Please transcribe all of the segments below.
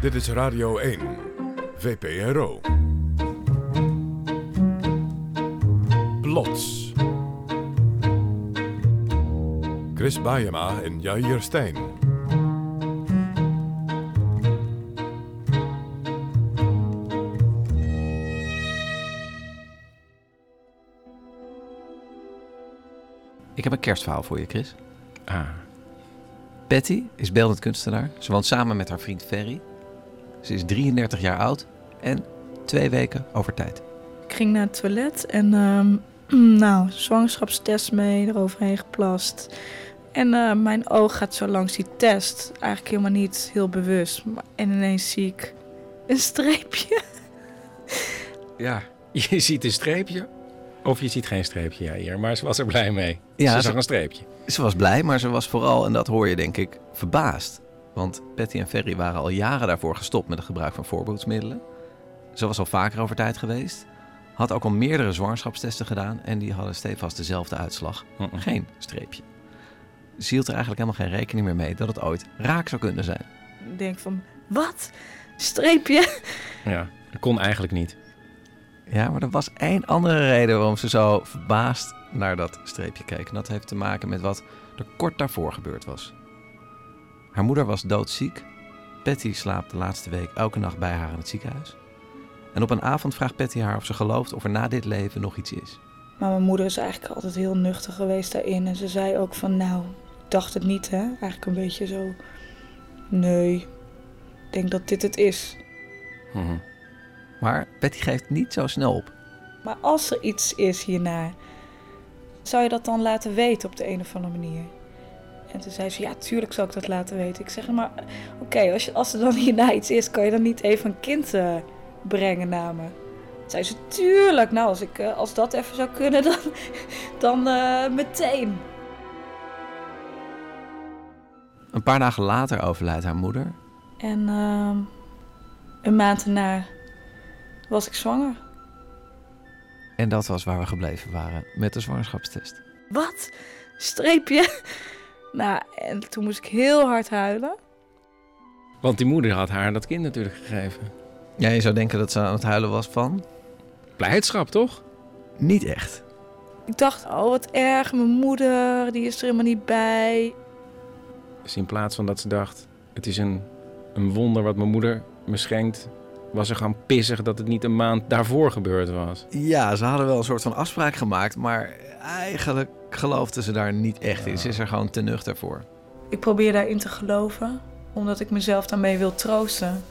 Dit is Radio 1, VPRO. Plots. Chris Baiema en Jair Stijn. Ik heb een kerstverhaal voor je, Chris. Ah, Patty is beeldend kunstenaar. Ze woont samen met haar vriend Ferry. Ze is 33 jaar oud en twee weken over tijd. Ik ging naar het toilet en ehm, nou, zwangerschapstest mee, eroverheen geplast. En eh, mijn oog gaat zo langs die test. Eigenlijk helemaal niet heel bewust. Maar, en ineens zie ik een streepje. ja. Je ziet een streepje of je ziet geen streepje, ja, hier. Maar ze was er blij mee. Ja, ze ze- zag een streepje. Ze was blij, maar ze was vooral, en dat hoor je denk ik, verbaasd. Want Patty en Ferry waren al jaren daarvoor gestopt met het gebruik van voorbehoedsmiddelen. Ze was al vaker over tijd geweest. Had ook al meerdere zwangerschapstesten gedaan en die hadden stevast dezelfde uitslag. Geen streepje. Ze hield er eigenlijk helemaal geen rekening meer mee dat het ooit raak zou kunnen zijn. Ik denk van, wat? Streepje? Ja, dat kon eigenlijk niet. Ja, maar er was één andere reden waarom ze zo verbaasd naar dat streepje keek. En dat heeft te maken met wat er kort daarvoor gebeurd was. Haar moeder was doodziek. Patty slaapt de laatste week elke nacht bij haar in het ziekenhuis. En op een avond vraagt Patty haar of ze gelooft of er na dit leven nog iets is. Maar mijn moeder is eigenlijk altijd heel nuchter geweest daarin. En ze zei ook van, nou, ik dacht het niet, hè. Eigenlijk een beetje zo, nee, ik denk dat dit het is. Mhm. Maar Patty geeft niet zo snel op. Maar als er iets is hierna, zou je dat dan laten weten op de een of andere manier? En toen zei ze, ja, tuurlijk zal ik dat laten weten. Ik zeg, maar oké, als, je- als er dan hierna iets is, kan je dan niet even een kind eh, brengen naar me? Toen zei ze, tuurlijk. Nou, als, ik, eh, als dat even zou kunnen, dan, dan eh, meteen. Een paar dagen later overlijdt haar moeder. En ehm, een maand daarna was ik zwanger. En dat was waar we gebleven waren met de zwangerschapstest. Wat? Streepje? Nou, en toen moest ik heel hard huilen. Want die moeder had haar dat kind natuurlijk gegeven. Ja, je zou denken dat ze aan het huilen was van? Blijdschap, toch? Niet echt. Ik dacht, oh wat erg, mijn moeder, die is er helemaal niet bij. Dus in plaats van dat ze dacht, het is een, een wonder wat mijn moeder me schenkt... was ze gaan pissig dat het niet een maand daarvoor gebeurd was. Ja, ze hadden wel een soort van afspraak gemaakt, maar eigenlijk geloofde ze daar niet echt in. Ze is er gewoon te nuchter voor. Ik probeer daarin te geloven, omdat ik mezelf daarmee wil troosten.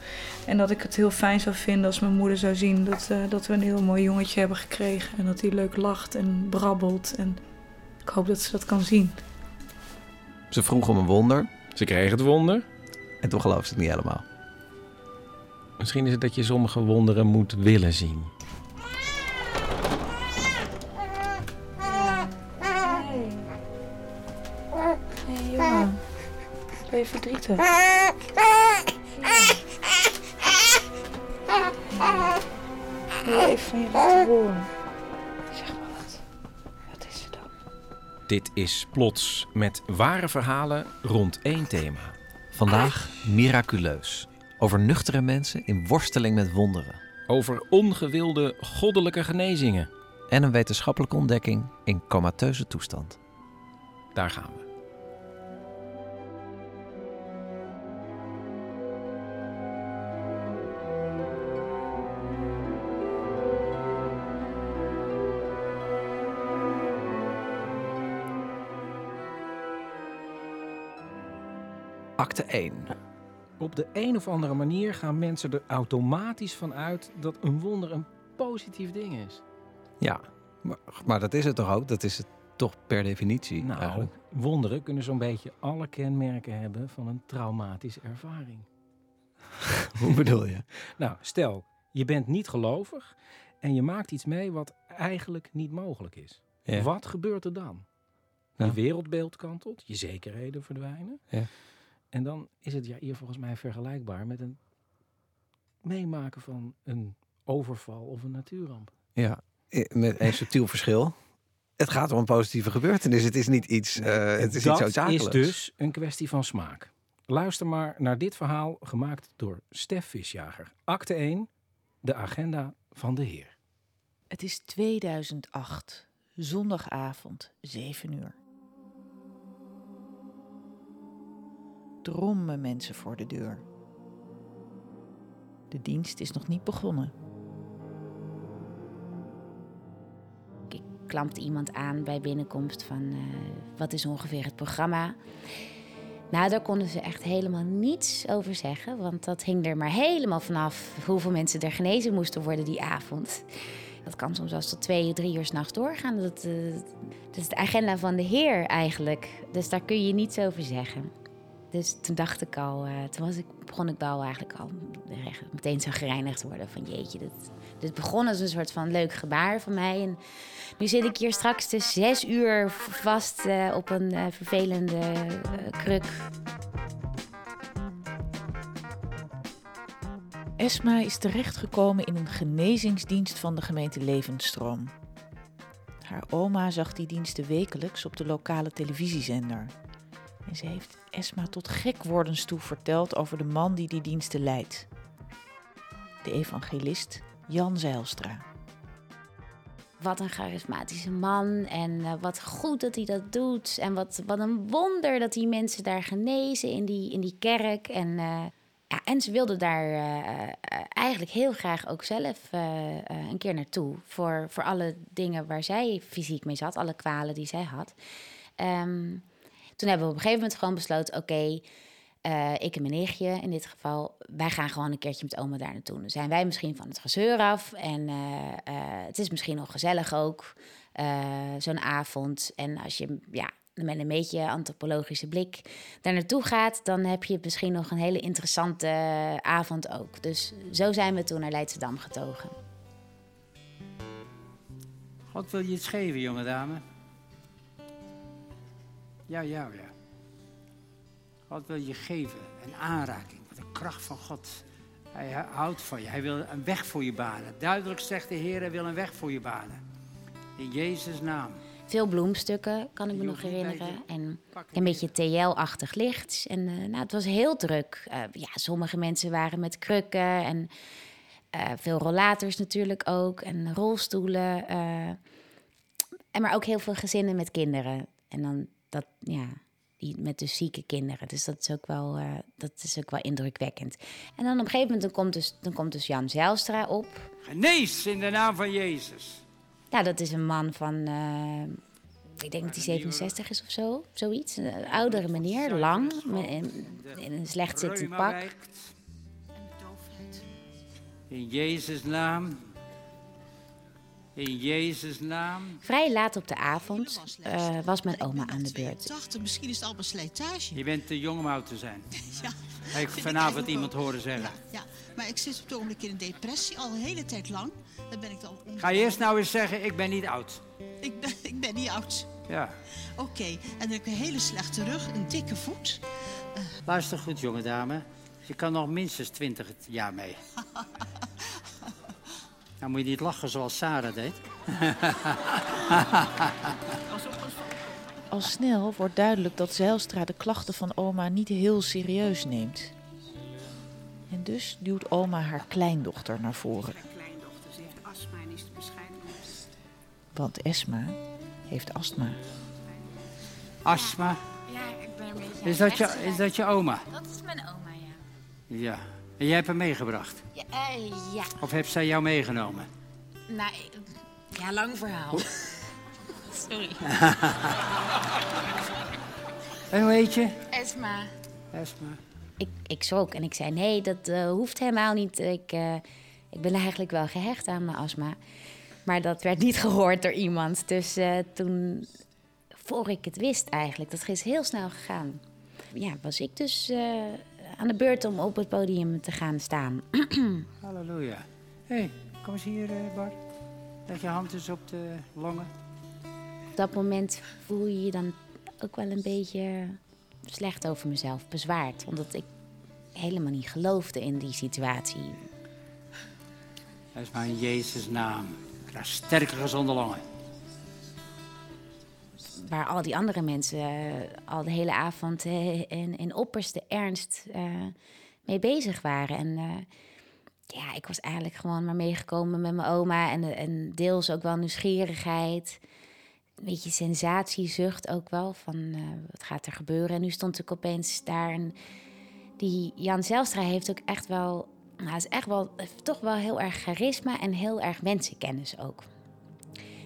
En dat ik het heel fijn zou vinden als mijn moeder zou zien dat, eh, dat we een heel mooi jongetje hebben gekregen. En dat hij leuk lacht en brabbelt. En ik hoop dat ze dat kan zien. Ze vroeg om een wonder Ze kreeg het wonder. en toen geloofde ze het niet helemaal. Misschien is het dat je sommige wonderen moet willen zien. Hé hey, jongen, ben je verdrietig? Wil je even van je laten horen? Zeg maar wat. Wat is er dan? Dit is Plots met ware verhalen rond één thema. Vandaag miraculeus. Over nuchtere mensen in worsteling met wonderen. Over ongewilde goddelijke genezingen. En een wetenschappelijke ontdekking in comateuze toestand. Daar gaan we. Acte 1. Op de een of andere manier gaan mensen er automatisch van uit dat een wonder een positief ding is. Ja, maar, maar dat is het toch ook? Dat is het toch per definitie Nou, eigenlijk? wonderen kunnen zo'n beetje alle kenmerken hebben van een traumatische ervaring. Hoe bedoel je? Nou, stel, je bent niet gelovig en je maakt iets mee wat eigenlijk niet mogelijk is. Ja. Wat gebeurt er dan? Je Ja. wereldbeeld kantelt, je zekerheden verdwijnen. Ja. En dan is het ja, hier volgens mij vergelijkbaar met een meemaken van een overval of een natuurramp. Ja, i- met een subtiel verschil. Het gaat om een positieve gebeurtenis. Het is niet iets, eh, het is dat iets is dus een kwestie van smaak. Luister maar naar dit verhaal gemaakt door Stef Visjager. Acte 1, de agenda van de Heer. Het is 2008, zondagavond, 7 uur. Drommen mensen voor de deur. De dienst is nog niet begonnen. Ik klampte iemand aan bij binnenkomst van eh, wat is ongeveer het programma. Nou, daar konden ze echt helemaal niets over zeggen, want dat hing er maar helemaal vanaf hoeveel mensen er genezen moesten worden die avond. Dat kan soms zelfs tot twee, drie uur s'nachts doorgaan. Dat, eh, dat is de agenda van de Heer eigenlijk. Dus daar kun je niets over zeggen. Dus toen dacht ik al, eh, toen was ik, begon ik wel eigenlijk al recht- meteen zo gereinigd worden van jeetje, dit, dit begon als een soort van leuk gebaar van mij. En nu zit ik hier straks dus zes uur vast eh, op een eh, vervelende eh, kruk. Esma is terechtgekomen in een genezingsdienst van de gemeente Levensstroom. Haar oma zag die diensten wekelijks op de lokale televisiezender. En ze heeft Esma tot gekwordens toe verteld over de man die die diensten leidt. De evangelist Jan Zijlstra. Wat een charismatische man en eh, wat goed dat hij dat doet. En wat, wat een wonder dat die mensen daar genezen in die, in die kerk. En, eh, ja, en ze wilde daar eh, eigenlijk heel graag ook zelf een keer naartoe. Voor, voor alle dingen waar zij fysiek mee zat, alle kwalen die zij had. Ehm, toen hebben we op een gegeven moment gewoon besloten: oké, eh, ik en mijn nichtje in dit geval, wij gaan gewoon een keertje met oma daar naartoe. Dan zijn wij misschien van het gezeur af en eh, eh, het is misschien nog gezellig ook, zo'n avond. En als je ja, met een beetje antropologische blik daar naartoe gaat, dan heb je misschien nog een hele interessante avond ook. Dus zo zijn we toen naar Leidschendam getogen. God wil je iets geven, jonge dame. Ja, ja, ja. God wil je geven, een aanraking, de kracht van God. Hij houdt van je, hij wil een weg voor je banen. Duidelijk zegt de Heer, hij wil een weg voor je banen. In Jezus' naam. Veel bloemstukken, kan ik me nog herinneren. En een beetje TL-achtig licht. En eh, nou, het was heel druk. Eh, ja, sommige mensen waren met krukken en eh, veel rollators natuurlijk ook. En rolstoelen. en maar ook heel veel gezinnen met kinderen. En dan dat, ja, die met dus zieke kinderen. Dus dat is ook wel, eh, dat is ook wel indrukwekkend. En dan op een gegeven moment dan komt, dus, dan komt dus Jan Zijlstra op. Genees in de naam van Jezus. Ja, dat is een man van, eh, ik denk dat hij 67 is of zo, zoiets. Een oudere meneer, lang, in, in een slecht zittend pak. In Jezus' naam. In Jezus' naam. Vrij laat op de avond eh, was mijn oma aan de beurt. 82, misschien is het al slijtage. Je bent te jong om oud te zijn. Ja, Heb ik vanavond iemand ook. horen zeggen. Ja, ja, maar ik zit op het ogenblik in een depressie, al een hele tijd lang. Dan ben ik al Ga je eerst nou eens zeggen, ik ben niet oud. Ik ben, ik ben niet oud. Ja. Oké, en dan heb ik een hele slechte rug, een dikke voet. Luister goed, jonge dame. Je kan nog minstens 20 jaar mee. Nou moet je niet lachen zoals Sarah deed. Al snel wordt duidelijk dat Zijlstra de klachten van oma niet heel serieus neemt. En dus duwt oma haar kleindochter naar voren. kleindochter. Ze heeft astma en is te bescheiden. Want Esma heeft astma. Astma. Ja, ik ben een beetje Is dat, je, is dat je oma? Dat is mijn oma, ja. Ja. En jij hebt hem meegebracht? Ja, eh, ja. Of heeft zij jou meegenomen? Nou, ja, lang verhaal. Sorry. En hoe heet je? Esma. Esma. Ik, ik schrok en ik zei, nee, dat eh, hoeft helemaal niet. Ik, eh, ik ben eigenlijk wel gehecht aan mijn astma. Maar dat werd niet gehoord door iemand. Dus toen, voor ik het wist eigenlijk, dat is heel snel gegaan. Ja, was ik dus eh, aan de beurt om op het podium te gaan staan. Halleluja. Hé, hey, kom eens hier, eh, Bart. Leg je hand eens op de longen. Op dat moment voel je je dan ook wel een beetje slecht over mezelf, bezwaard. Omdat ik helemaal niet geloofde in die situatie. Esma in Jezus' naam. Krijg sterke gezonde longen. Waar al die andere mensen eh, al de hele avond eh, in, opperste ernst eh, mee bezig waren. En ja, ik was eigenlijk gewoon maar meegekomen met mijn oma en, en deels ook wel nieuwsgierigheid. Een beetje sensatiezucht ook wel van wat gaat er gebeuren. En nu stond ik opeens daar en die Jan Zelstra heeft ook echt wel, nou, is echt wel, toch wel heel erg charisma en heel erg mensenkennis ook.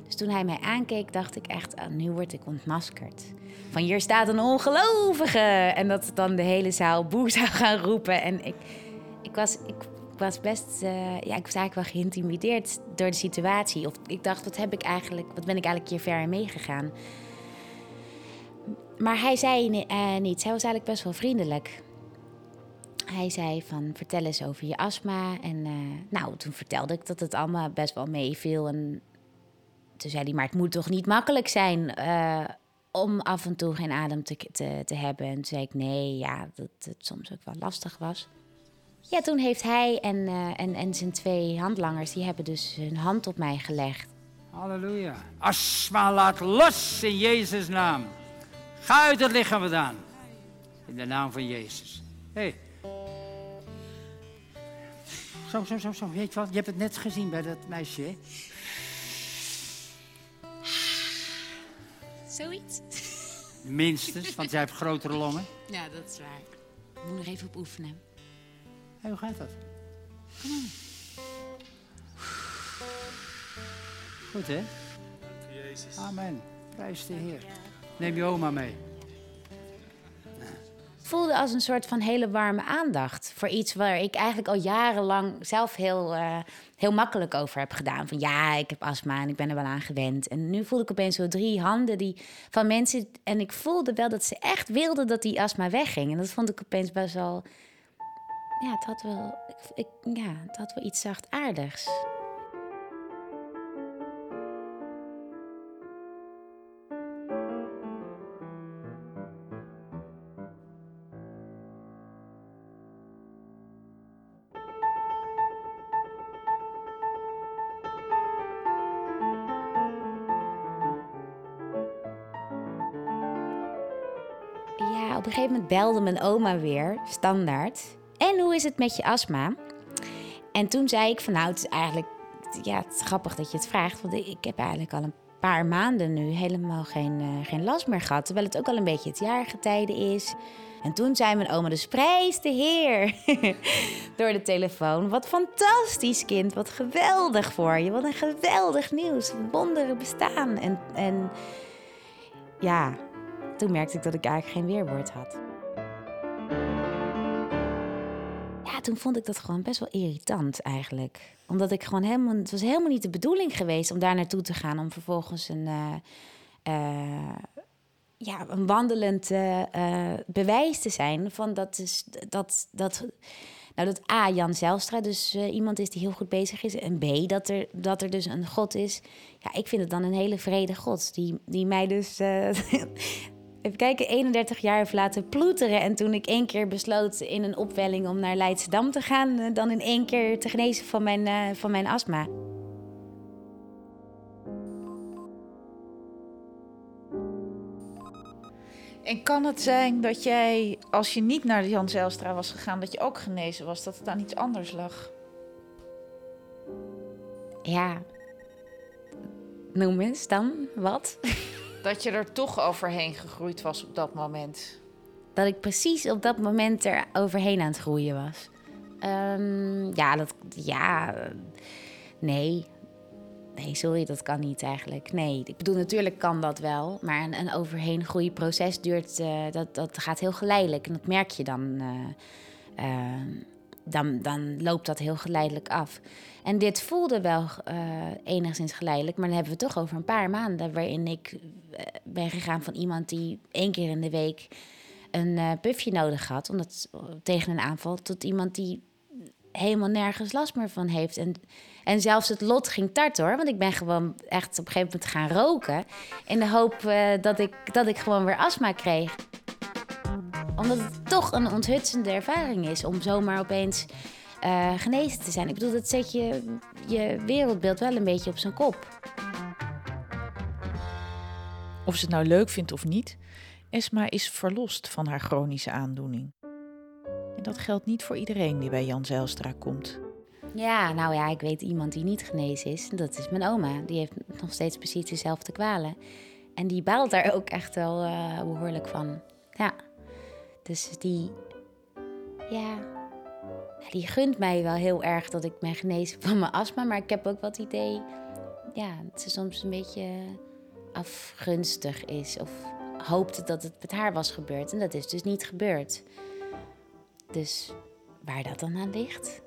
Dus toen hij mij aankeek, dacht ik echt, ah, nu word ik ontmaskerd. Van hier staat een ongelovige. En dat dan de hele zaal boe zou gaan roepen. En ik, ik, was, ik, was best, eh, ja, ik was eigenlijk wel geïntimideerd door de situatie. Of ik dacht, wat heb ik eigenlijk, wat ben ik eigenlijk hier ver in meegegaan? Maar hij zei eh, niets. Hij was eigenlijk best wel vriendelijk. Hij zei van, vertel eens over je astma. En eh, nou, toen vertelde ik dat het allemaal best wel meeviel. En toen zei hij, maar het moet toch niet makkelijk zijn eh, om af en toe geen adem te, te, te hebben. En toen zei ik, nee, ja, dat het soms ook wel lastig was. Ja, toen heeft hij en, eh, en, en zijn twee handlangers, die hebben dus hun hand op mij gelegd. Halleluja. Astma laat los in Jezus' naam. Ga uit het lichaam vandaan. In de naam van Jezus. Hey. Zo, zo, zo, zo. Weet je wat? Je hebt het net gezien bij dat meisje? Zoiets? Minstens, want zij heeft grotere longen. Ja, dat is waar. Ik moet nog even op oefenen. Hé, hoe gaat dat? Kom. Goed, hè? Amen. Prijs de Heer. Neem je oma mee. Voelde als een soort van hele warme aandacht voor iets waar ik eigenlijk al jarenlang zelf heel, eh, heel makkelijk over heb gedaan. Van ja, ik heb astma en ik ben er wel aan gewend. En nu voelde ik opeens zo drie handen die, van mensen. En ik voelde wel dat ze echt wilden dat die astma wegging. En dat vond ik opeens best wel. Ja, het had wel, ik, ik- ja, het had wel iets zachtaardigs. Belde mijn oma weer, standaard. En hoe is het met je astma? En toen zei ik van nou, het is eigenlijk... Ja, het is grappig dat je het vraagt. Want ik heb eigenlijk al een paar maanden nu helemaal geen, eh, geen last meer gehad. Terwijl het ook al een beetje het jaargetijde is. En toen zei mijn oma dus prijs de heer door de telefoon. Wat fantastisch kind, wat geweldig voor je. Wat een geweldig nieuws. Wonderen bestaan. En, en ja, toen merkte ik dat ik eigenlijk geen weerwoord had. Ja, toen vond ik dat gewoon best wel irritant eigenlijk. Omdat ik gewoon helemaal... Het was helemaal niet de bedoeling geweest om daar naartoe te gaan... om vervolgens een... eh, eh, ja, een wandelend eh, bewijs te zijn van dat is dat dat nou dat A Jan Zelstra dus iemand is die heel goed bezig is en B dat er dat er dus een God is. Ja, ik vind het dan een hele vrede God die die mij dus even kijken 31 jaar heeft laten ploeteren en toen ik één keer besloot in een opwelling om naar Leidschendam te gaan, eh, dan in één keer te genezen van mijn eh, van mijn astma. En kan het zijn dat jij, als je niet naar de Jan Zijlstra was gegaan, dat je ook genezen was? Dat het aan iets anders lag? Ja. Noem eens dan wat? Dat je er toch overheen gegroeid was op dat moment? dat ik precies op dat moment er overheen aan het groeien was. Ehm, ja, dat, ja, nee. Nee, sorry, dat kan niet eigenlijk. Nee, ik bedoel, natuurlijk kan dat wel. Maar een, een overheen groeiproces duurt, eh, dat, dat gaat heel geleidelijk. En dat merk je dan. eh, eh, dan, dan loopt dat heel geleidelijk af. En dit voelde wel eh, enigszins geleidelijk. Maar dan hebben we toch over een paar maanden... waarin ik eh, ben gegaan van iemand die één keer in de week een eh puffje nodig had, omdat tegen een aanval, tot iemand die helemaal nergens last meer van heeft. En, en zelfs het lot ging tart hoor, want ik ben gewoon echt op een gegeven moment gaan roken. In de hoop dat, ik, dat ik gewoon weer astma kreeg. Omdat het toch een onthutsende ervaring is om zomaar opeens eh, genezen te zijn. Ik bedoel, dat zet je, je wereldbeeld wel een beetje op zijn kop. Of ze het nou leuk vindt of niet, Esma is verlost van haar chronische aandoening. En dat geldt niet voor iedereen die bij Jan Zijlstra komt. Ja, nou ja, ik weet iemand die niet genezen is. Dat is mijn oma. Die heeft nog steeds precies dezelfde kwalen. En die baalt daar ook echt wel eh, behoorlijk van. Ja. Dus die... Ja... Die gunt mij wel heel erg dat ik ben genezen van mijn astma. Maar ik heb ook wat idee... Ja, dat ze soms een beetje afgunstig is. Of hoopte dat het met haar was gebeurd. En dat is dus niet gebeurd. Dus waar dat dan aan ligt?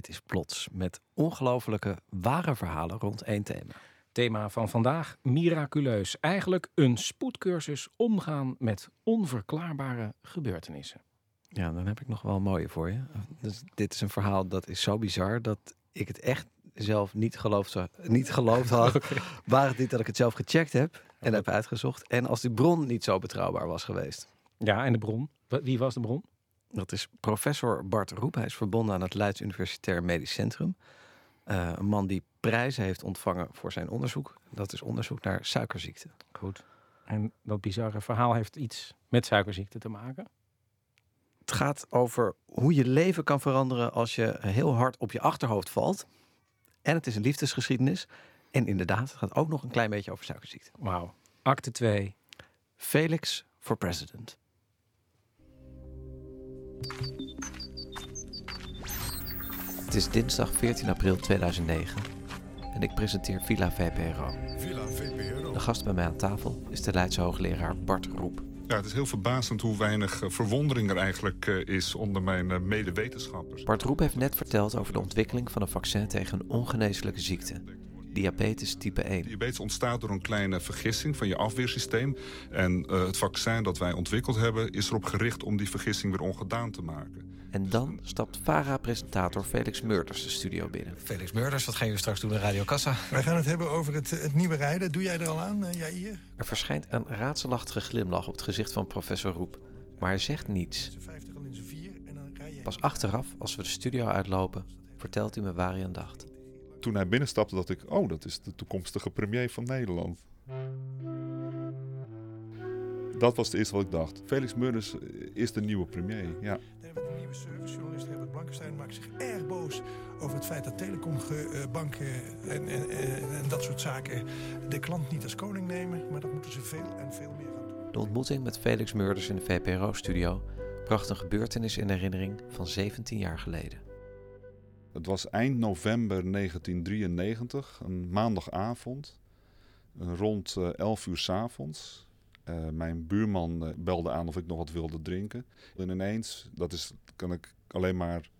Dit is Plots met ongelofelijke ware verhalen rond één thema. Thema van vandaag, miraculeus. Eigenlijk een spoedcursus omgaan met onverklaarbare gebeurtenissen. Ja, dan heb ik nog wel een mooie voor je. Dus dit is een verhaal dat is zo bizar dat ik het echt zelf niet geloofd, niet geloofd had. Waar het niet dat ik het zelf gecheckt heb en heb uitgezocht. En als die bron niet zo betrouwbaar was geweest. Ja, en de bron? Wie was de bron? Dat is professor Bart Roep. Hij is verbonden aan het Leids Universitair Medisch Centrum. Eh, een man die prijzen heeft ontvangen voor zijn onderzoek. Dat is onderzoek naar suikerziekte. Goed. En dat bizarre verhaal heeft iets met suikerziekte te maken. Het gaat over hoe je leven kan veranderen als je heel hard op je achterhoofd valt. En het is een liefdesgeschiedenis. En inderdaad, het gaat ook nog een klein beetje over suikerziekte. Wauw. Acte 2. Felix for president. Het is dinsdag 14 april 2009 en ik presenteer Villa VPRO. Villa VPRO. De gast bij mij aan tafel is de Leidse hoogleraar Bart Roep. Ja, het is heel verbazend hoe weinig eh, verwondering er eigenlijk eh, is onder mijn eh, medewetenschappers. Bart Roep heeft net verteld over de ontwikkeling van een vaccin tegen een ongeneeslijke ziekte. Diabetes type 1. Diabetes ontstaat door een kleine vergissing van je afweersysteem. En eh, het vaccin dat wij ontwikkeld hebben is erop gericht om die vergissing weer ongedaan te maken. En dan stapt VARA-presentator Felix Meurders de studio binnen. Felix Murders, wat gaan jullie straks doen in Radio Kassa? Wij gaan het hebben over het, het nieuwe rijden. Doe jij er al aan, uh, Jair? Er verschijnt een raadselachtige glimlach op het gezicht van professor Roep. Maar hij zegt niets. Pas achteraf, als we de studio uitlopen, vertelt hij me waar hij aan dacht. Toen hij binnenstapte dacht ik, oh, dat is de toekomstige premier van Nederland. Dat was het eerste wat ik dacht. Felix Murders is de nieuwe premier, ja. De nieuwe servicejournalist Herbert Blankenstein maakt zich erg boos over het feit dat telecombanken en, en, en, en dat soort zaken de klant niet als koning nemen. Maar dat moeten ze veel en veel meer gaan doen. De ontmoeting met Felix Murders in de VPRO-studio bracht een gebeurtenis in herinnering van 17 jaar geleden. Het was eind november 1993, een maandagavond, rond 11 uur 's avonds. Uh, mijn buurman belde aan of ik nog wat wilde drinken. En ineens, dat is, kan ik alleen maar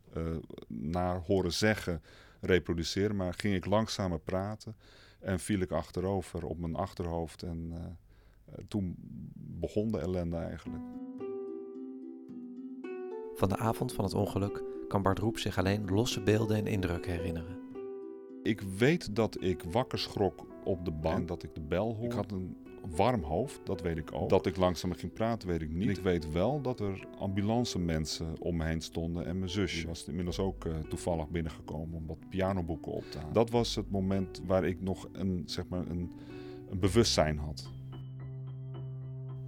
naar horen zeggen, reproduceren, maar ging ik langzamer praten en viel ik achterover op mijn achterhoofd. En toen begon de ellende eigenlijk. Van de avond van het ongeluk kan Bart Roep zich alleen losse beelden en indrukken herinneren. Ik weet dat ik wakker schrok op de bank, dat ik de bel hoorde. Ik had een warm hoofd, dat weet ik ook. Dat ik langzamer ging praten, weet ik niet. Ik weet wel dat er ambulance mensen om me heen stonden en mijn zusje was inmiddels ook uh, toevallig binnengekomen om wat pianoboeken op te halen. Dat was het moment waar ik nog een, zeg maar een, een bewustzijn had.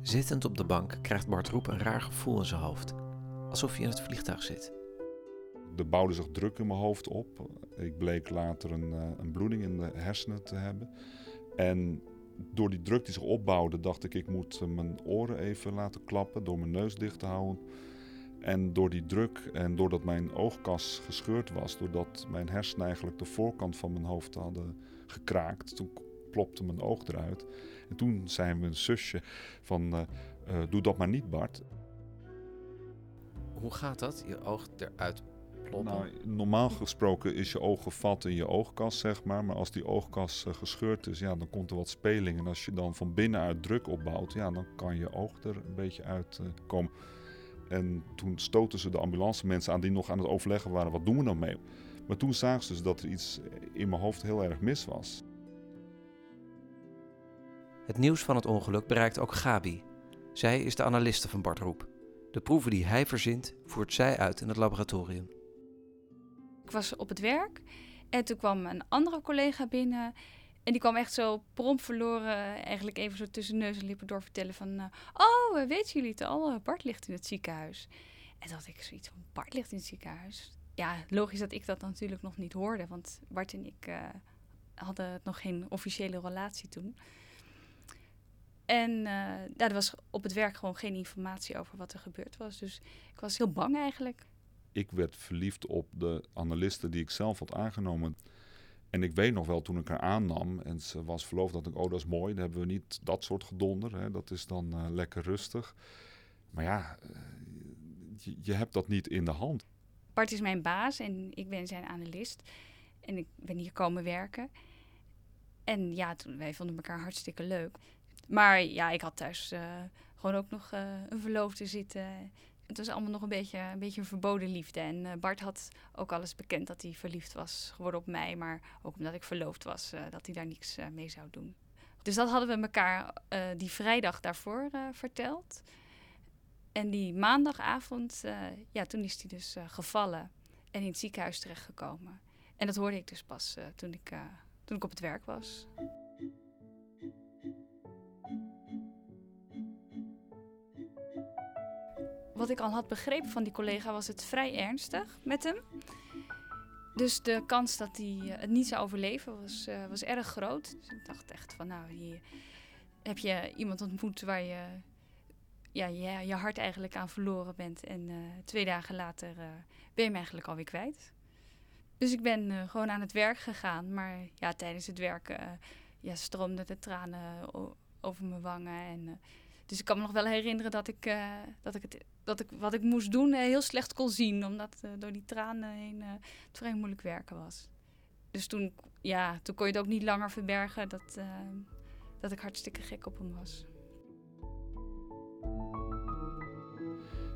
Zittend op de bank krijgt Bart Roep een raar gevoel in zijn hoofd. Alsof hij in het vliegtuig zit. Er bouwde zich druk in mijn hoofd op. Ik bleek later een, uh, een bloeding in de hersenen te hebben. En door die druk die zich opbouwde, dacht ik, ik moet eh, mijn oren even laten klappen door mijn neus dicht te houden. En door die druk en doordat mijn oogkas gescheurd was, doordat mijn hersenen eigenlijk de voorkant van mijn hoofd hadden gekraakt, toen plopte mijn oog eruit. En toen zei mijn zusje van, uh, doe dat maar niet Bart. Hoe gaat dat, je oog eruit ploppen? Nou, normaal gesproken is je oog gevat in je oogkas, zeg maar. Maar als die oogkas uh, gescheurd is, ja, dan komt er wat speling. En als je dan van binnenuit druk opbouwt, ja, dan kan je oog er een beetje uitkomen. En toen stoten ze de ambulance mensen aan die nog aan het overleggen waren, wat doen we nou mee? Maar toen zagen ze dus dat er iets in mijn hoofd heel erg mis was. Het nieuws van het ongeluk bereikt ook Gabi. Zij is de analiste van Bart Roep. De proeven die hij verzint, voert zij uit in het laboratorium. Ik was op het werk en toen kwam een andere collega binnen. En die kwam echt zo prompt verloren, eigenlijk even zo tussen neus en lippen door vertellen van... Uh, oh, weten jullie het al? Bart ligt in het ziekenhuis. En dat ik zoiets van, Bart ligt in het ziekenhuis? Ja, logisch dat ik dat natuurlijk nog niet hoorde, want Bart en ik uh, hadden nog geen officiële relatie toen. En uh, ja, er was op het werk gewoon geen informatie over wat er gebeurd was. Dus ik was heel bang eigenlijk. Ik werd verliefd op de analisten die ik zelf had aangenomen. En ik weet nog wel toen ik haar aannam en ze was verloofd, dat ik, oh dat is mooi, dan hebben we niet dat soort gedonder. Hè. Dat is dan uh, lekker rustig. Maar ja, uh, je, je, hebt dat niet in de hand. Bart is mijn baas en ik ben zijn analist. En ik ben hier komen werken. En ja, toen, wij vonden elkaar hartstikke leuk. Maar ja, ik had thuis uh, gewoon ook nog uh, een verloofde zitten. Het was allemaal nog een beetje een, beetje verboden liefde. En uh, Bart had ook alles bekend dat hij verliefd was geworden op mij. Maar ook omdat ik verloofd was, dat hij daar niks mee zou doen. Dus dat hadden we elkaar die vrijdag daarvoor verteld. En die maandagavond, ja, toen is hij dus gevallen en in het ziekenhuis terechtgekomen. En dat hoorde ik dus pas toen, ik, toen ik op het werk was. Wat ik al had begrepen van die collega was het vrij ernstig met hem. Dus de kans dat hij het niet zou overleven was, uh, was erg groot. Dus ik dacht echt van nou, hier heb je iemand ontmoet waar je ja, je, je hart eigenlijk aan verloren bent. En uh, twee dagen later ben je hem eigenlijk alweer kwijt. Dus ik ben gewoon aan het werk gegaan. Maar ja, tijdens het werken ja, stroomden de tranen over mijn wangen. En dus ik kan me nog wel herinneren dat ik, dat ik, het, dat ik wat ik moest doen uh, heel slecht kon zien. Omdat uh, door die tranen heen het vrij moeilijk werken was. Dus toen, ja, toen kon je het ook niet langer verbergen dat, dat ik hartstikke gek op hem was.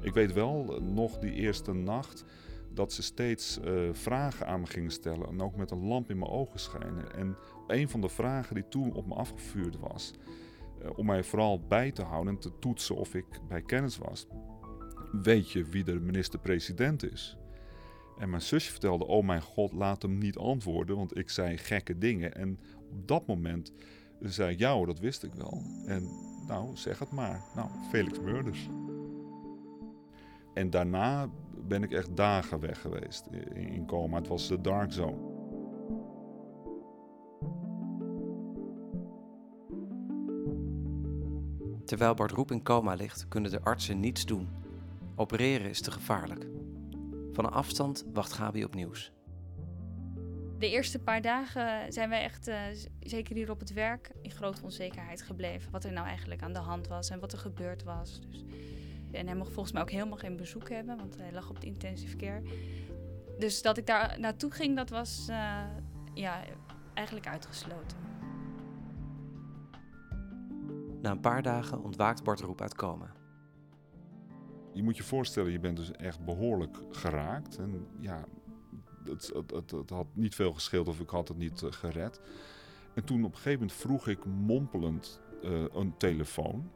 Ik weet wel nog die eerste nacht dat ze steeds vragen aan me gingen stellen. En ook met een lamp in mijn ogen schijnen. En een van de vragen die toen op me afgevuurd was om mij vooral bij te houden en te toetsen of ik bij kennis was. Weet je wie de minister-president is? En mijn zusje vertelde: Oh mijn god, laat hem niet antwoorden, want ik zei gekke dingen. En op dat moment zei Ja, dat wist ik wel. En nou, zeg het maar. Nou, Felix Murders. En daarna ben ik echt dagen weg geweest in coma. Het was de dark zone. Terwijl Bart Roep in coma ligt, kunnen de artsen niets doen. Opereren is te gevaarlijk. Van een afstand wacht Gabi op nieuws. De eerste paar dagen zijn wij echt, uh, zeker hier op het werk, in grote onzekerheid gebleven. Wat er nou eigenlijk aan de hand was en wat er gebeurd was. Dus, en hij mocht volgens mij ook helemaal geen bezoek hebben, want hij lag op de intensive care. Dus dat ik daar naartoe ging, dat was uh, ja, eigenlijk uitgesloten. Na een paar dagen ontwaakt Bart Roep uit coma. Je moet je voorstellen, je bent dus echt behoorlijk geraakt. En ja, het, het, het, het had niet veel gescheeld of ik had het niet uh, gered. En toen op een gegeven moment vroeg ik mompelend eh, een telefoon.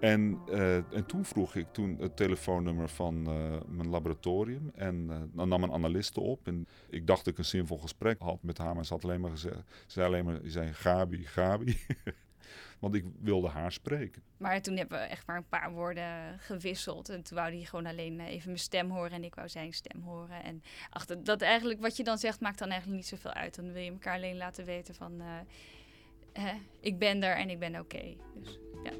En, eh, en toen vroeg ik toen het telefoonnummer van eh, mijn laboratorium. En eh, dan nam een analiste op. En ik dacht dat ik een zinvol gesprek had met haar. Maar ze had alleen maar gezegd, ze zei alleen maar, ze zei Gabi, Gabi. Want ik wilde haar spreken. Maar toen hebben we echt maar een paar woorden gewisseld. En toen wou hij gewoon alleen eh, even mijn stem horen en ik wou zijn stem horen. En achter dat eigenlijk wat je dan zegt maakt dan eigenlijk niet zoveel uit. Dan wil je elkaar alleen laten weten van eh, ik ben er en ik ben oké. Dus ja.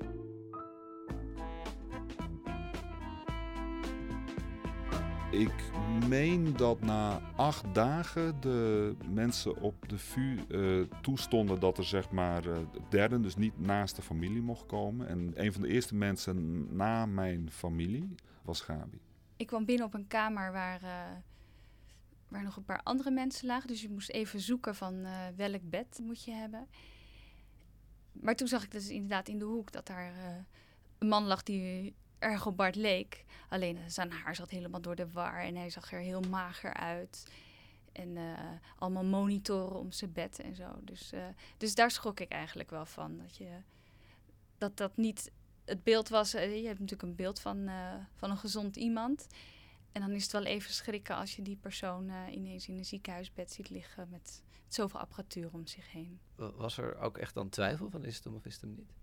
Ik meen dat na acht dagen de mensen op de VU eh, toestonden dat er zeg maar eh, derde, dus niet naast de familie mocht komen. En een van de eerste mensen na mijn familie was Gabi. Ik kwam binnen op een kamer waar, eh, waar nog een paar andere mensen lagen. Dus je moest even zoeken van welk bed moet je hebben. Maar toen zag ik dus inderdaad in de hoek dat daar een man lag die erg op Bart leek. Alleen eh, zijn haar zat helemaal door de war en hij zag er heel mager uit. En eh, allemaal monitoren om zijn bed en zo. Dus, eh, dus daar schrok ik eigenlijk wel van. Dat je, dat, dat niet het beeld was. je hebt natuurlijk een beeld van, van een gezond iemand. En dan is het wel even schrikken als je die persoon ineens in een ziekenhuisbed ziet liggen met zoveel apparatuur om zich heen. Was er ook echt dan twijfel van is het hem of is het hem niet?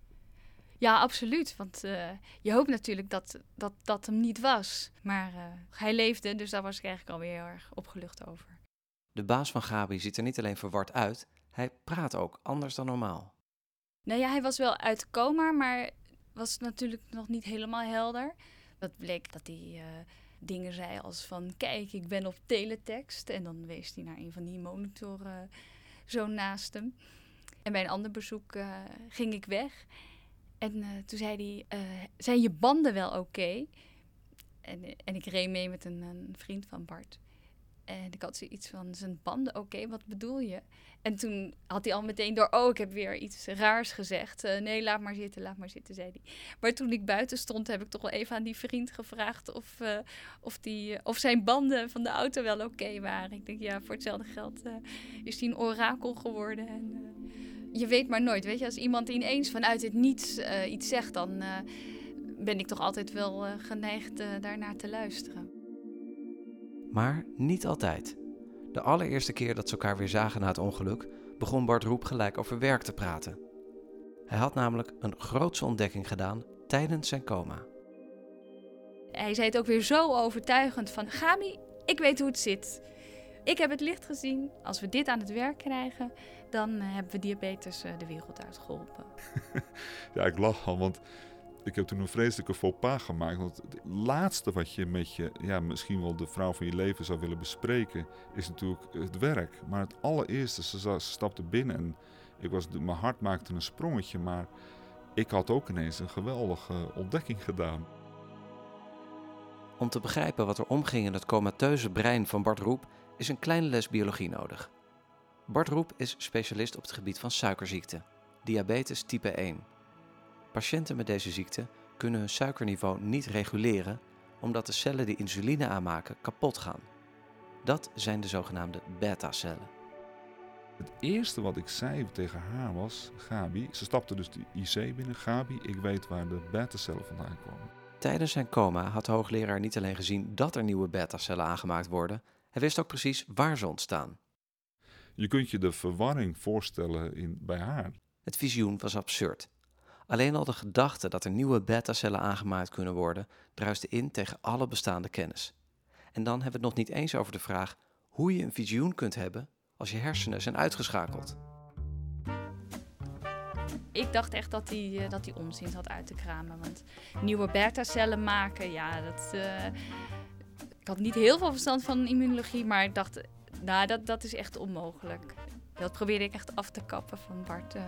Ja, absoluut. Want eh, je hoopt natuurlijk dat, dat dat hem niet was. Maar eh, hij leefde, dus daar was ik eigenlijk alweer heel erg opgelucht over. De baas van Gabi ziet er niet alleen verward uit, hij praat ook anders dan normaal. Nou ja, hij was wel uit coma, maar was natuurlijk nog niet helemaal helder. Dat bleek dat hij eh, dingen zei als van... kijk, ik ben op teletext. En dan wees hij naar een van die monitoren zo naast hem. En bij een ander bezoek ging ik weg. En eh, toen zei hij, eh, zijn je banden wel oké? En, eh, en ik reed mee met een, een vriend van Bart. En ik had zoiets van, zijn banden oké, wat bedoel je? En toen had hij al meteen door, oh, ik heb weer iets raars gezegd. Nee, laat maar zitten, laat maar zitten, zei hij. Maar toen ik buiten stond, heb ik toch wel even aan die vriend gevraagd of, of, die, of zijn banden van de auto wel oké waren. Ik denk, ja, voor hetzelfde geld is hij een orakel geworden. En, je weet maar nooit, weet je, als iemand ineens vanuit het niets eh, iets zegt, dan eh, ben ik toch altijd wel eh, geneigd daarnaar te luisteren. Maar niet altijd. De allereerste keer dat ze elkaar weer zagen na het ongeluk, begon Bart Roep gelijk over werk te praten. Hij had namelijk een grootse ontdekking gedaan tijdens zijn coma. Hij zei het ook weer zo overtuigend van... Gabi, ik weet hoe het zit. Ik heb het licht gezien. Als we dit aan het werk krijgen, dan eh, hebben we diabetes eh, de wereld uitgeholpen. Ja, ik lach al, want ik heb toen een vreselijke faux pas gemaakt. Want het laatste wat je met je, ja, misschien wel de vrouw van je leven zou willen bespreken, is natuurlijk het werk. Maar het allereerste, ze, stapte binnen en ik was, mijn hart maakte een sprongetje, maar ik had ook ineens een geweldige ontdekking gedaan. Om te begrijpen wat er omging in het comateuze brein van Bart Roep is een kleine les biologie nodig. Bart Roep is specialist op het gebied van suikerziekte, diabetes type 1. Patiënten met deze ziekte kunnen hun suikerniveau niet reguleren omdat de cellen die insuline aanmaken kapot gaan. Dat zijn de zogenaamde beta-cellen. Het eerste wat ik zei tegen haar was, Gabi, ze stapte dus de IC binnen. Gabi, ik weet waar de beta-cellen vandaan komen. Tijdens zijn coma had de hoogleraar niet alleen gezien dat er nieuwe beta-cellen aangemaakt worden, hij wist ook precies waar ze ontstaan. Je kunt je de verwarring voorstellen in, bij haar. Het visioen was absurd. Alleen al de gedachte dat er nieuwe beta-cellen aangemaakt kunnen worden, druiste in tegen alle bestaande kennis. En dan hebben we het nog niet eens over de vraag hoe je een visioen kunt hebben als je hersenen zijn uitgeschakeld. Ik dacht echt dat hij, eh, dat hij onzin had uit te kramen. Want nieuwe beta-cellen maken, ja, dat... eh, ik had niet heel veel verstand van immunologie, maar ik dacht... Nou, dat, dat is echt onmogelijk. Dat probeerde ik echt af te kappen van Bart. eh,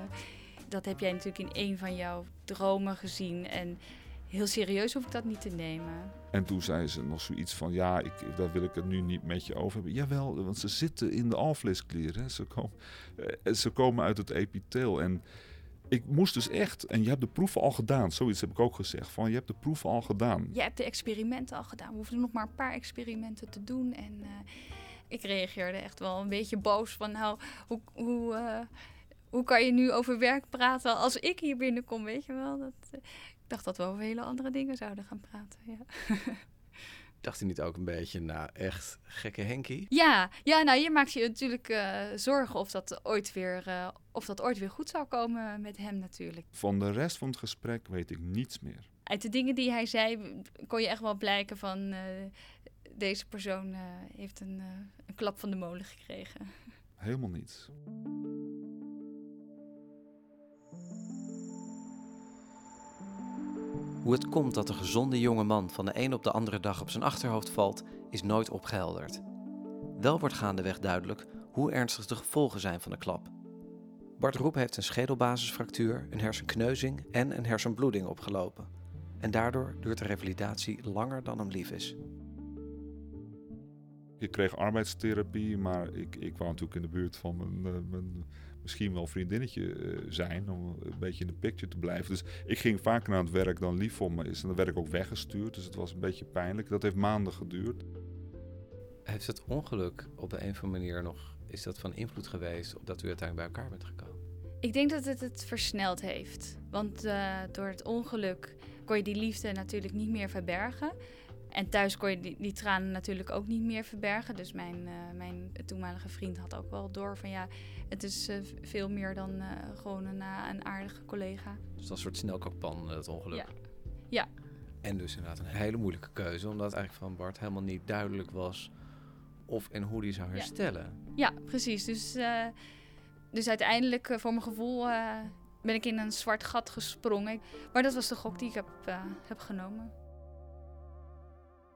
dat heb jij natuurlijk in een van jouw dromen gezien. En heel serieus hoef ik dat niet te nemen. En toen zei ze nog zoiets van, ja, ik, daar wil ik het nu niet met je over hebben. Jawel, want ze zitten in de alvleesklier. Hè. Ze, komen, eh, ze komen uit het epitheel. En ik moest dus echt, en je hebt de proeven al gedaan. Zoiets heb ik ook gezegd, van je hebt de proeven al gedaan. Je hebt de experimenten al gedaan. We hoefden nog maar een paar experimenten te doen. En eh, ik reageerde echt wel een beetje boos van, nou, hoe... hoe eh, hoe kan je nu over werk praten als ik hier binnenkom, weet je wel? Dat, eh, ik dacht dat we over hele andere dingen zouden gaan praten, ja. Dacht hij niet ook een beetje, nou, echt gekke Henkie? Ja, ja, nou, je maakt je natuurlijk eh, zorgen of dat, ooit weer, eh, of dat ooit weer goed zou komen met hem natuurlijk. Van de rest van het gesprek weet ik niets meer. Uit de dingen die hij zei kon je echt wel blijken van... eh, deze persoon eh, heeft een, eh, een klap van de molen gekregen. Helemaal niets. Hoe het komt dat de gezonde jonge man van de een op de andere dag op zijn achterhoofd valt, is nooit opgehelderd. Wel wordt gaandeweg duidelijk hoe ernstig de gevolgen zijn van de klap. Bart Roep heeft een schedelbasisfractuur, een hersenkneuzing en een hersenbloeding opgelopen. En daardoor duurt de revalidatie langer dan hem lief is. Ik kreeg arbeidstherapie, maar ik, ik wou natuurlijk in de buurt van mijn, mijn misschien wel vriendinnetje eh, zijn. Om een beetje in de picture te blijven. Dus ik ging vaker naar het werk dan lief voor me is. En dan werd ik ook weggestuurd. Dus het was een beetje pijnlijk. Dat heeft maanden geduurd. Heeft het ongeluk op de een of andere manier nog, is dat van invloed geweest op dat u uiteindelijk bij elkaar bent gekomen? Ik denk dat het het versneld heeft. Want eh, door het ongeluk kon je die liefde natuurlijk niet meer verbergen. En thuis kon je die, die tranen natuurlijk ook niet meer verbergen. Dus mijn, eh, mijn toenmalige vriend had ook wel door van ja, het is eh, veel meer dan eh, gewoon een, een aardige collega. Dus dat is een soort snelkookpan, dat ongeluk. Ja. Ja, En dus inderdaad een hele moeilijke keuze, omdat eigenlijk van Bart helemaal niet duidelijk was of en hoe die zou herstellen. ja precies. Dus, eh, dus uiteindelijk, voor mijn gevoel, eh, ben ik in een zwart gat gesprongen. Maar dat was de gok die ik heb, heb genomen.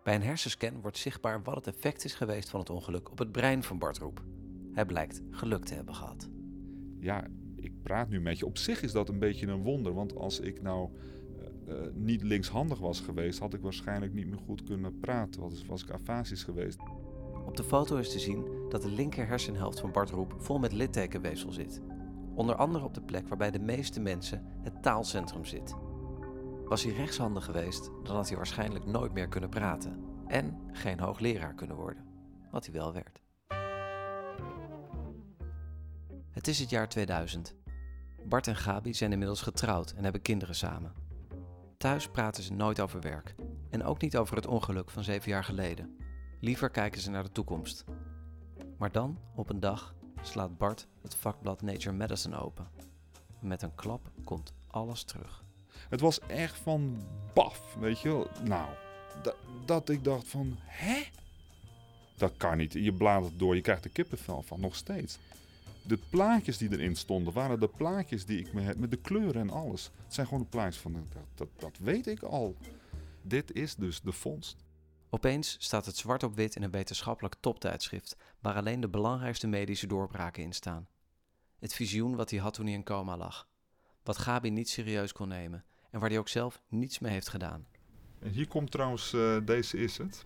Bij een hersenscan wordt zichtbaar wat het effect is geweest van het ongeluk op het brein van Bart Roep. Hij blijkt geluk te hebben gehad. Ja, ik praat nu met je. Op zich is dat een beetje een wonder. Want als ik nou eh, eh, niet linkshandig was geweest, had ik waarschijnlijk niet meer goed kunnen praten. Was, was ik afasisch geweest. Op de foto is te zien dat de linker hersenhelft van Bart Roep vol met littekenweefsel zit. Onder andere op de plek waarbij de meeste mensen het taalcentrum zit. Was hij rechtshandig geweest, dan had hij waarschijnlijk nooit meer kunnen praten en geen hoogleraar kunnen worden, wat hij wel werd. Het is het jaar 2000. Bart en Gabi zijn inmiddels getrouwd en hebben kinderen samen. Thuis praten ze nooit over werk en ook niet over het ongeluk van zeven jaar geleden. Liever kijken ze naar de toekomst. Maar dan, op een dag, slaat Bart het vakblad Nature Medicine open. Met een klap komt alles terug. Het was echt van baf, weet je wel. Nou, dat, ik dacht van, hè? Dat kan niet. Je bladert door, je krijgt er kippenvel van, nog steeds. De plaatjes die erin stonden, waren de plaatjes die ik me heb, met de kleuren en alles. Het zijn gewoon de plaatjes van, dat, dat, dat weet ik al. Dit is dus de vondst. Opeens staat het zwart op wit in een wetenschappelijk toptijdschrift, waar alleen de belangrijkste medische doorbraken in staan. Het visioen wat hij had toen hij in coma lag. Wat Gabi niet serieus kon nemen en waar hij ook zelf niets mee heeft gedaan. En hier komt trouwens, eh, deze is het.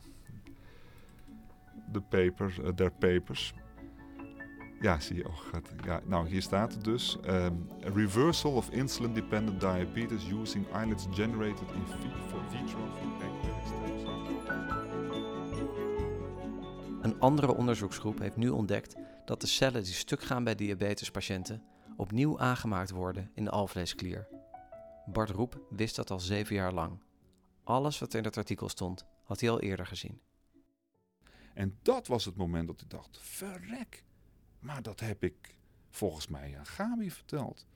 De paper, eh, der papers. Ja, zie je. Oh, gaat, ja, nou, hier staat het dus. ehm, a reversal of insulin-dependent diabetes using islets generated in vitro. Een andere onderzoeksgroep heeft nu ontdekt dat de cellen die stuk gaan bij diabetespatiënten opnieuw aangemaakt worden in de alvleesklier. Bart Roep wist dat al zeven jaar lang. Alles wat in het artikel stond, had hij al eerder gezien. En dat was het moment dat ik dacht, verrek. Maar dat heb ik volgens mij aan Gabi verteld.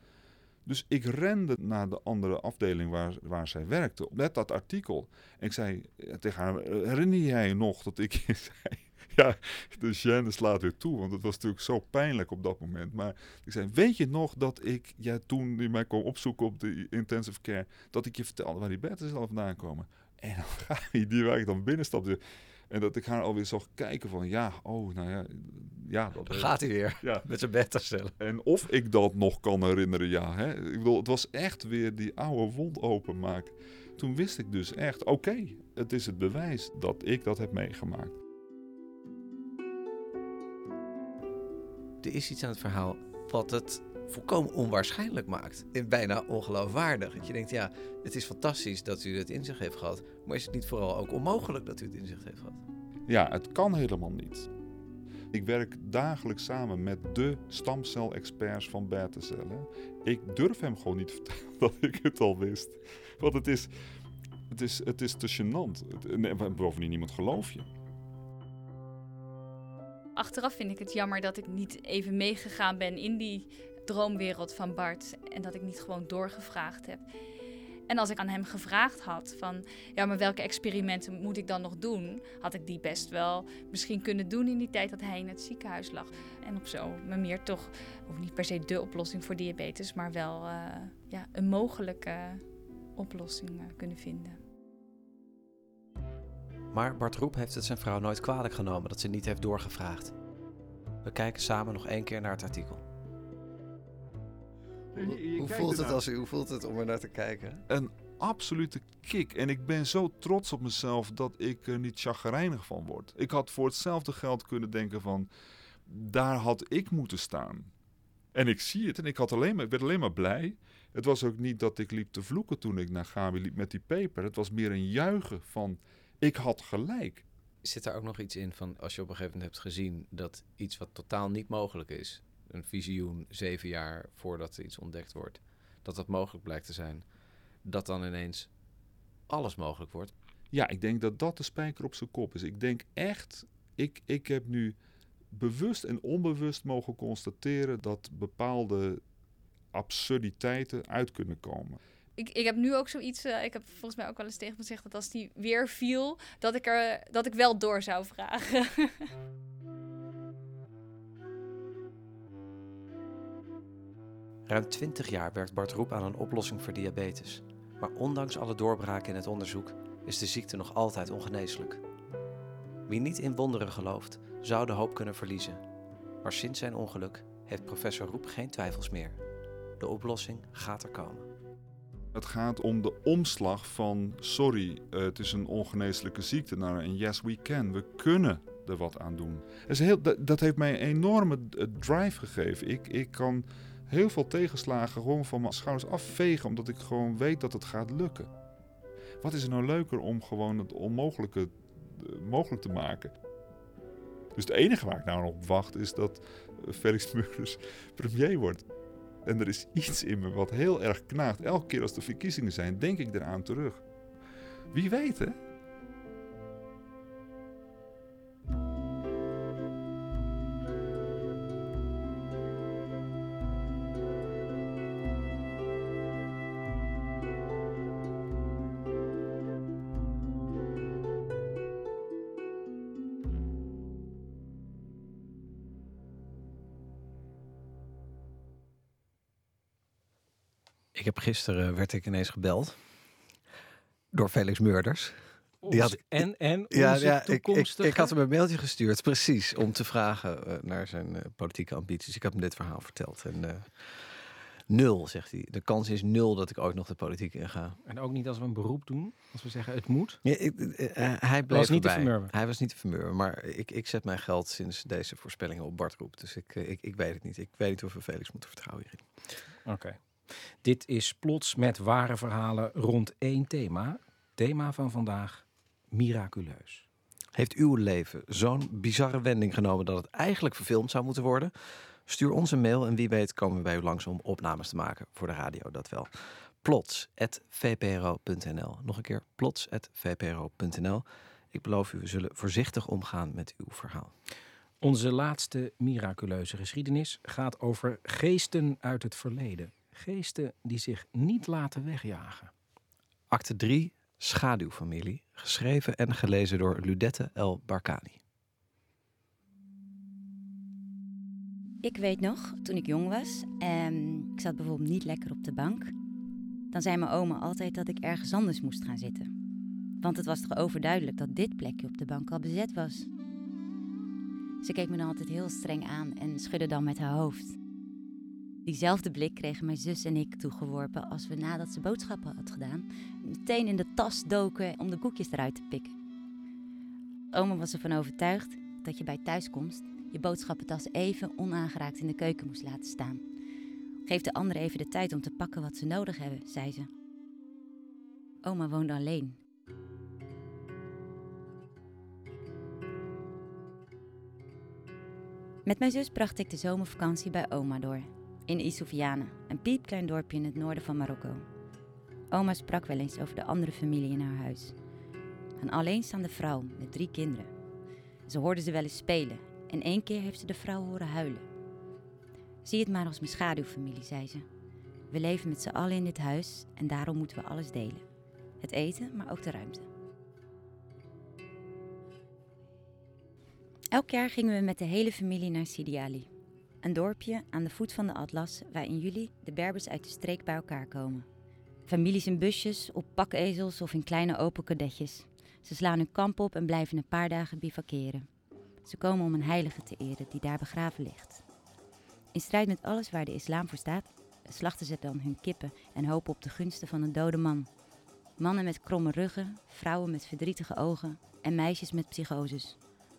Dus ik rende naar de andere afdeling waar, waar zij werkte, met dat artikel. En ik zei tegen haar, "Eh, herinner jij je nog dat ik zei... Ja, de gêne slaat weer toe, want het was natuurlijk zo pijnlijk op dat moment. Maar ik zei, weet je nog dat ik, ja, toen die mij kwam opzoeken op de intensive care, dat ik je vertelde waar die bedden vandaan komen? En dan ga je, die waar ik dan binnenstapte, en dat ik haar alweer zag kijken van, ja, oh, nou ja, ja. Dat, gaat hij weer, ja. met zijn beta-cellen. En of ik dat nog kan herinneren, ja. Hè? Ik bedoel, het was echt weer die oude wond openmaken. Toen wist ik dus echt, oké, het is het bewijs dat ik dat heb meegemaakt. Er is iets aan het verhaal wat het volkomen onwaarschijnlijk maakt. En bijna ongeloofwaardig. Dat je denkt, ja, het is fantastisch dat u het inzicht heeft gehad. Maar is het niet vooral ook onmogelijk dat u het inzicht heeft gehad? Ja, het kan helemaal niet. Ik werk dagelijks samen met de stamcelexperts van beta-cellen. Ik durf hem gewoon niet te vertellen dat ik het al wist. Want het is, het is, het is te gênant. Bovendien, niemand gelooft je. Achteraf vind ik het jammer dat ik niet even meegegaan ben in die droomwereld van Bart. En dat ik niet gewoon doorgevraagd heb. En als ik aan hem gevraagd had van, ja, maar welke experimenten moet ik dan nog doen? Had ik die best wel misschien kunnen doen in die tijd dat hij in het ziekenhuis lag. En op zo manier toch, of niet per se de oplossing voor diabetes, maar wel eh, ja, een mogelijke oplossing eh, kunnen vinden. Maar Bart Roep heeft het zijn vrouw nooit kwalijk genomen dat ze niet heeft doorgevraagd. We kijken samen nog één keer naar het artikel. Je- je Hoe voelt, het als, u- hoe voelt het om er naar te kijken? Een absolute kick. En ik ben zo trots op mezelf dat ik er niet chagrijnig van word. Ik had voor hetzelfde geld kunnen denken van... daar had ik moeten staan. En ik zie het en ik, had alleen maar, ik werd alleen maar blij. Het was ook niet dat ik liep te vloeken toen ik naar Gabi liep met die paper. Het was meer een juichen van... ik had gelijk. Zit daar ook nog iets in van als je op een gegeven moment hebt gezien dat iets wat totaal niet mogelijk is, een visioen zeven jaar voordat er iets ontdekt wordt, dat dat mogelijk blijkt te zijn, dat dan ineens alles mogelijk wordt? Ja, ik denk dat dat de spijker op zijn kop is. Ik denk echt, ik, ik heb nu bewust en onbewust mogen constateren dat bepaalde absurditeiten uit kunnen komen. Ik, ik heb nu ook zoiets, eh, ik heb volgens mij ook wel eens tegen me gezegd dat als die weer viel, dat ik, er, dat ik wel door zou vragen. Ruim 20 jaar werkt Bart Roep aan een oplossing voor diabetes. Maar ondanks alle doorbraken in het onderzoek is de ziekte nog altijd ongeneeslijk. Wie niet in wonderen gelooft, zou de hoop kunnen verliezen. Maar sinds zijn ongeluk heeft professor Roep geen twijfels meer. De oplossing gaat er komen. Het gaat om de omslag van sorry, eh, het is een ongeneeslijke ziekte naar een yes we can. We kunnen er wat aan doen. Dat, is heel, dat, heeft mij een enorme eh, drive gegeven. Ik, ik kan heel veel tegenslagen gewoon van mijn schouders afvegen omdat ik gewoon weet dat het gaat lukken. Wat is er nou leuker om gewoon het onmogelijke eh, mogelijk te maken? Dus het enige waar ik nou op wacht is dat Felix Murders premier wordt. En er is iets in me wat heel erg knaagt. Elke keer als er verkiezingen zijn, denk ik eraan terug. Wie weet, hè? Gisteren werd ik ineens gebeld door Felix Murders. Die had, en- en ja, ja, ik, ik, toekomstige- ik had hem een mailtje gestuurd, precies, om te vragen eh, naar zijn eh, politieke ambities. Ik heb hem dit verhaal verteld. En eh, nul, zegt hij. De kans is nul dat ik ooit nog de politiek inga. En ook niet als we een beroep doen, als we zeggen het moet. Ja, ik, hij bleef Was niet te erbij. vermurwen. Hij was niet te vermurwen. Maar ik, ik zet mijn geld sinds deze voorspellingen op Bart Roep. Dus ik, ik, ik weet het niet. Ik weet niet of we Felix moeten vertrouwen hierin. Oké. Dit is plots met ware verhalen rond één thema. Thema van vandaag, miraculeus. Heeft uw leven zo'n bizarre wending genomen dat het eigenlijk verfilmd zou moeten worden? Stuur ons een mail en wie weet komen we bij u langs om opnames te maken voor de radio, dat wel. plots.vpro.nl Nog een keer, plots.vpro.nl Ik beloof u, we zullen voorzichtig omgaan met uw verhaal. Onze laatste miraculeuze geschiedenis gaat over geesten uit het verleden. Geesten die zich niet laten wegjagen. Acte 3, Schaduwfamilie, geschreven en gelezen door Ludette El Barkani. Ik weet nog, toen ik jong was en ik zat bijvoorbeeld niet lekker op de bank, dan zei mijn oma altijd dat ik ergens anders moest gaan zitten. Want het was toch overduidelijk dat dit plekje op de bank al bezet was. Ze keek me dan altijd heel streng aan en schudde dan met haar hoofd. Diezelfde blik kregen mijn zus en ik toegeworpen als we nadat ze boodschappen had gedaan, meteen in de tas doken om de koekjes eruit te pikken. Oma was ervan overtuigd dat je bij thuiskomst je boodschappentas even onaangeraakt in de keuken moest laten staan. Geef de anderen even de tijd om te pakken wat ze nodig hebben, zei ze. Oma woonde alleen. Met mijn zus bracht ik de zomervakantie bij oma door. In Isoufiane, een piepklein dorpje in het noorden van Marokko. Oma sprak wel eens over de andere familie in haar huis. Een alleenstaande vrouw met drie kinderen. Ze hoorde ze wel eens spelen en één keer heeft ze de vrouw horen huilen. Zie het maar als mijn schaduwfamilie, zei ze. We leven met z'n allen in dit huis en daarom moeten we alles delen. Het eten, maar ook de ruimte. Elk jaar gingen we met de hele familie naar Sidi Ali. Een dorpje aan de voet van de Atlas waar in juli de Berbers uit de streek bij elkaar komen. Families in busjes, op pakezels of in kleine open kadetjes. Ze slaan hun kamp op en blijven een paar dagen bivakeren. Ze komen om een heilige te eren die daar begraven ligt. In strijd met alles waar de islam voor staat, slachten ze dan hun kippen en hopen op de gunsten van een dode man. Mannen met kromme ruggen, vrouwen met verdrietige ogen en meisjes met psychoses.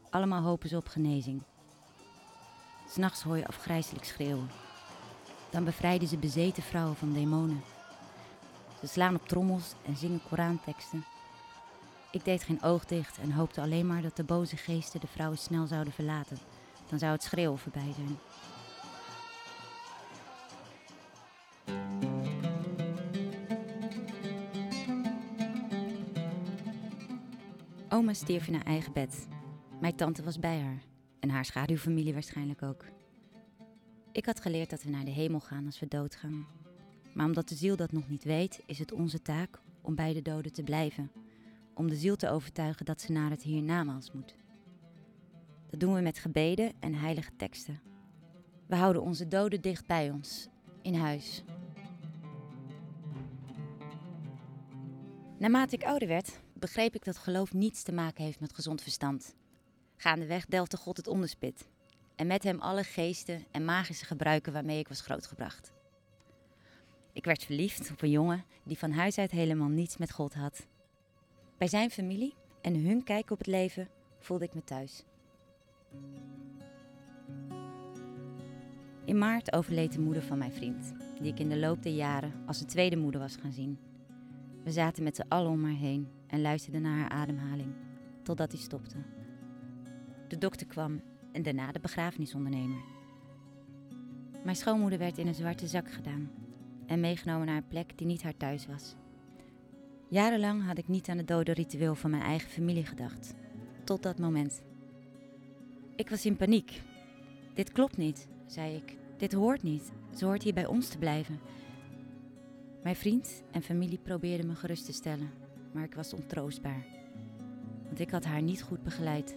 Allemaal hopen ze op genezing. S'nachts hoor je afgrijzelijk schreeuwen. Dan bevrijden ze bezeten vrouwen van demonen. Ze slaan op trommels en zingen Koranteksten. Ik deed geen oog dicht en hoopte alleen maar dat de boze geesten de vrouwen snel zouden verlaten. Dan zou het schreeuwen voorbij zijn. Oma stierf in haar eigen bed. Mijn tante was bij haar. En haar schaduwfamilie waarschijnlijk ook. Ik had geleerd dat we naar de hemel gaan als we doodgaan. Maar omdat de ziel dat nog niet weet, is het onze taak om bij de doden te blijven. Om de ziel te overtuigen dat ze naar het hiernamaals moet. Dat doen we met gebeden en heilige teksten. We houden onze doden dicht bij ons, in huis. Naarmate ik ouder werd, begreep ik dat geloof niets te maken heeft met gezond verstand. Gaandeweg delfde God het onderspit. En met hem alle geesten en magische gebruiken waarmee ik was grootgebracht. Ik werd verliefd op een jongen die van huis uit helemaal niets met God had. Bij zijn familie en hun kijk op het leven voelde ik me thuis. In maart overleed de moeder van mijn vriend, die ik in de loop der jaren als een tweede moeder was gaan zien. We zaten met z'n allen om haar heen en luisterden naar haar ademhaling, totdat hij stopte. De dokter kwam en daarna de begrafenisondernemer. Mijn schoonmoeder werd in een zwarte zak gedaan en meegenomen naar een plek die niet haar thuis was. Jarenlang had ik niet aan het dodenritueel van mijn eigen familie gedacht. Tot dat moment. Ik was in paniek. Dit klopt niet, zei ik. Dit hoort niet. Ze hoort hier bij ons te blijven. Mijn vriend en familie probeerden me gerust te stellen, maar ik was ontroostbaar. Want ik had haar niet goed begeleid.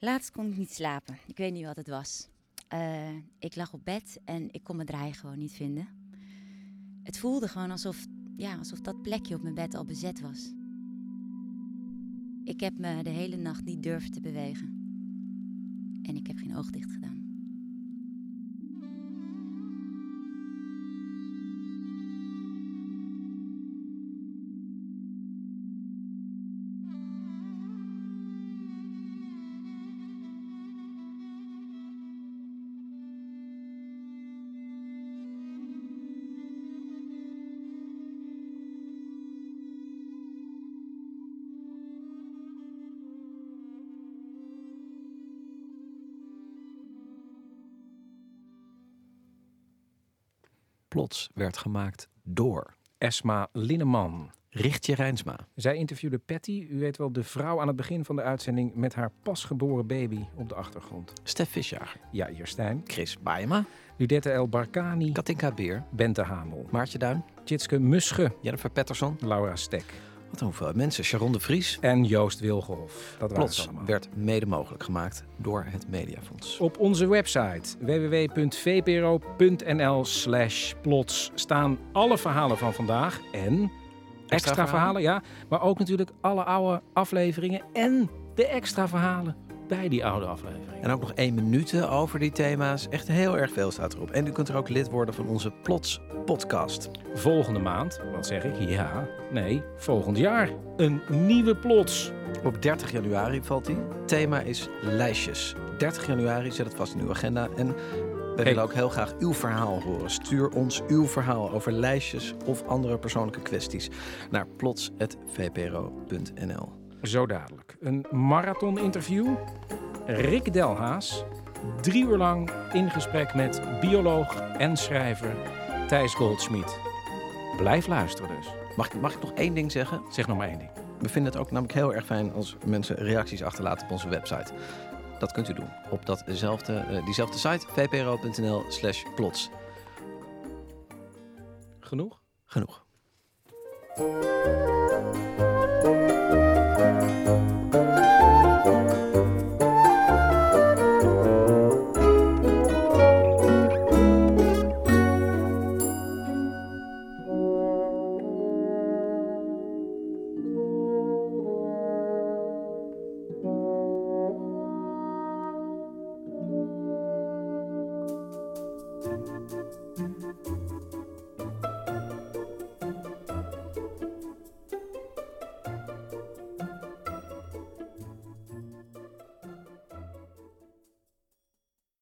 Laatst kon ik niet slapen. Ik weet niet wat het was. Uh, ik lag op bed en ik kon mijn draai gewoon niet vinden. Het voelde gewoon alsof, ja, alsof dat plekje op mijn bed al bezet was. Ik heb me de hele nacht niet durven te bewegen. En ik heb geen oog dicht gedaan. Werd gemaakt door Esma Linneman. Richtje Rijnsma. Zij interviewde Patty, u weet wel, de vrouw aan het begin van de uitzending met haar pasgeboren baby op de achtergrond. Stef Visjager. Ja, Stijn. Chris Baema. Ludette El Barkani. Katinka Beer. Bente Hamel. Maartje Duin. Tjitske Musche. Jennifer Patterson. Laura Stek. Wat een hoeveelheid mensen. Sharon de Vries. En Joost Wilgenhof. Dat Plots allemaal. werd mede mogelijk gemaakt door het Mediafonds. Op onze website www.vpro.nl slash plots staan alle verhalen van vandaag en extra, extra verhalen. ja, maar ook natuurlijk alle oude afleveringen en de extra verhalen bij die oude afleveringen. En ook nog één minuut over die thema's. Echt heel erg veel staat erop. En u kunt er ook lid worden van onze Plots podcast. Volgende maand, wat zeg ik? Ja, nee, volgend jaar. Een nieuwe Plots. Op 30 januari valt die. Thema is lijstjes. 30 januari, zet het vast in uw agenda. En Wij willen ook heel graag uw verhaal horen. Stuur ons uw verhaal over lijstjes of andere persoonlijke kwesties naar plots.vpro.nl. Zo dadelijk. Een marathon-interview. Rick Delhaas. Drie uur lang in gesprek met bioloog en schrijver Thijs Goldsmit. Blijf luisteren dus. Mag ik, mag ik nog één ding zeggen? Zeg nog maar één ding. We vinden het ook namelijk heel erg fijn als mensen reacties achterlaten op onze website. Dat kunt u doen op datzelfde, eh, diezelfde site, vpro.nl slash plots. Genoeg? Genoeg.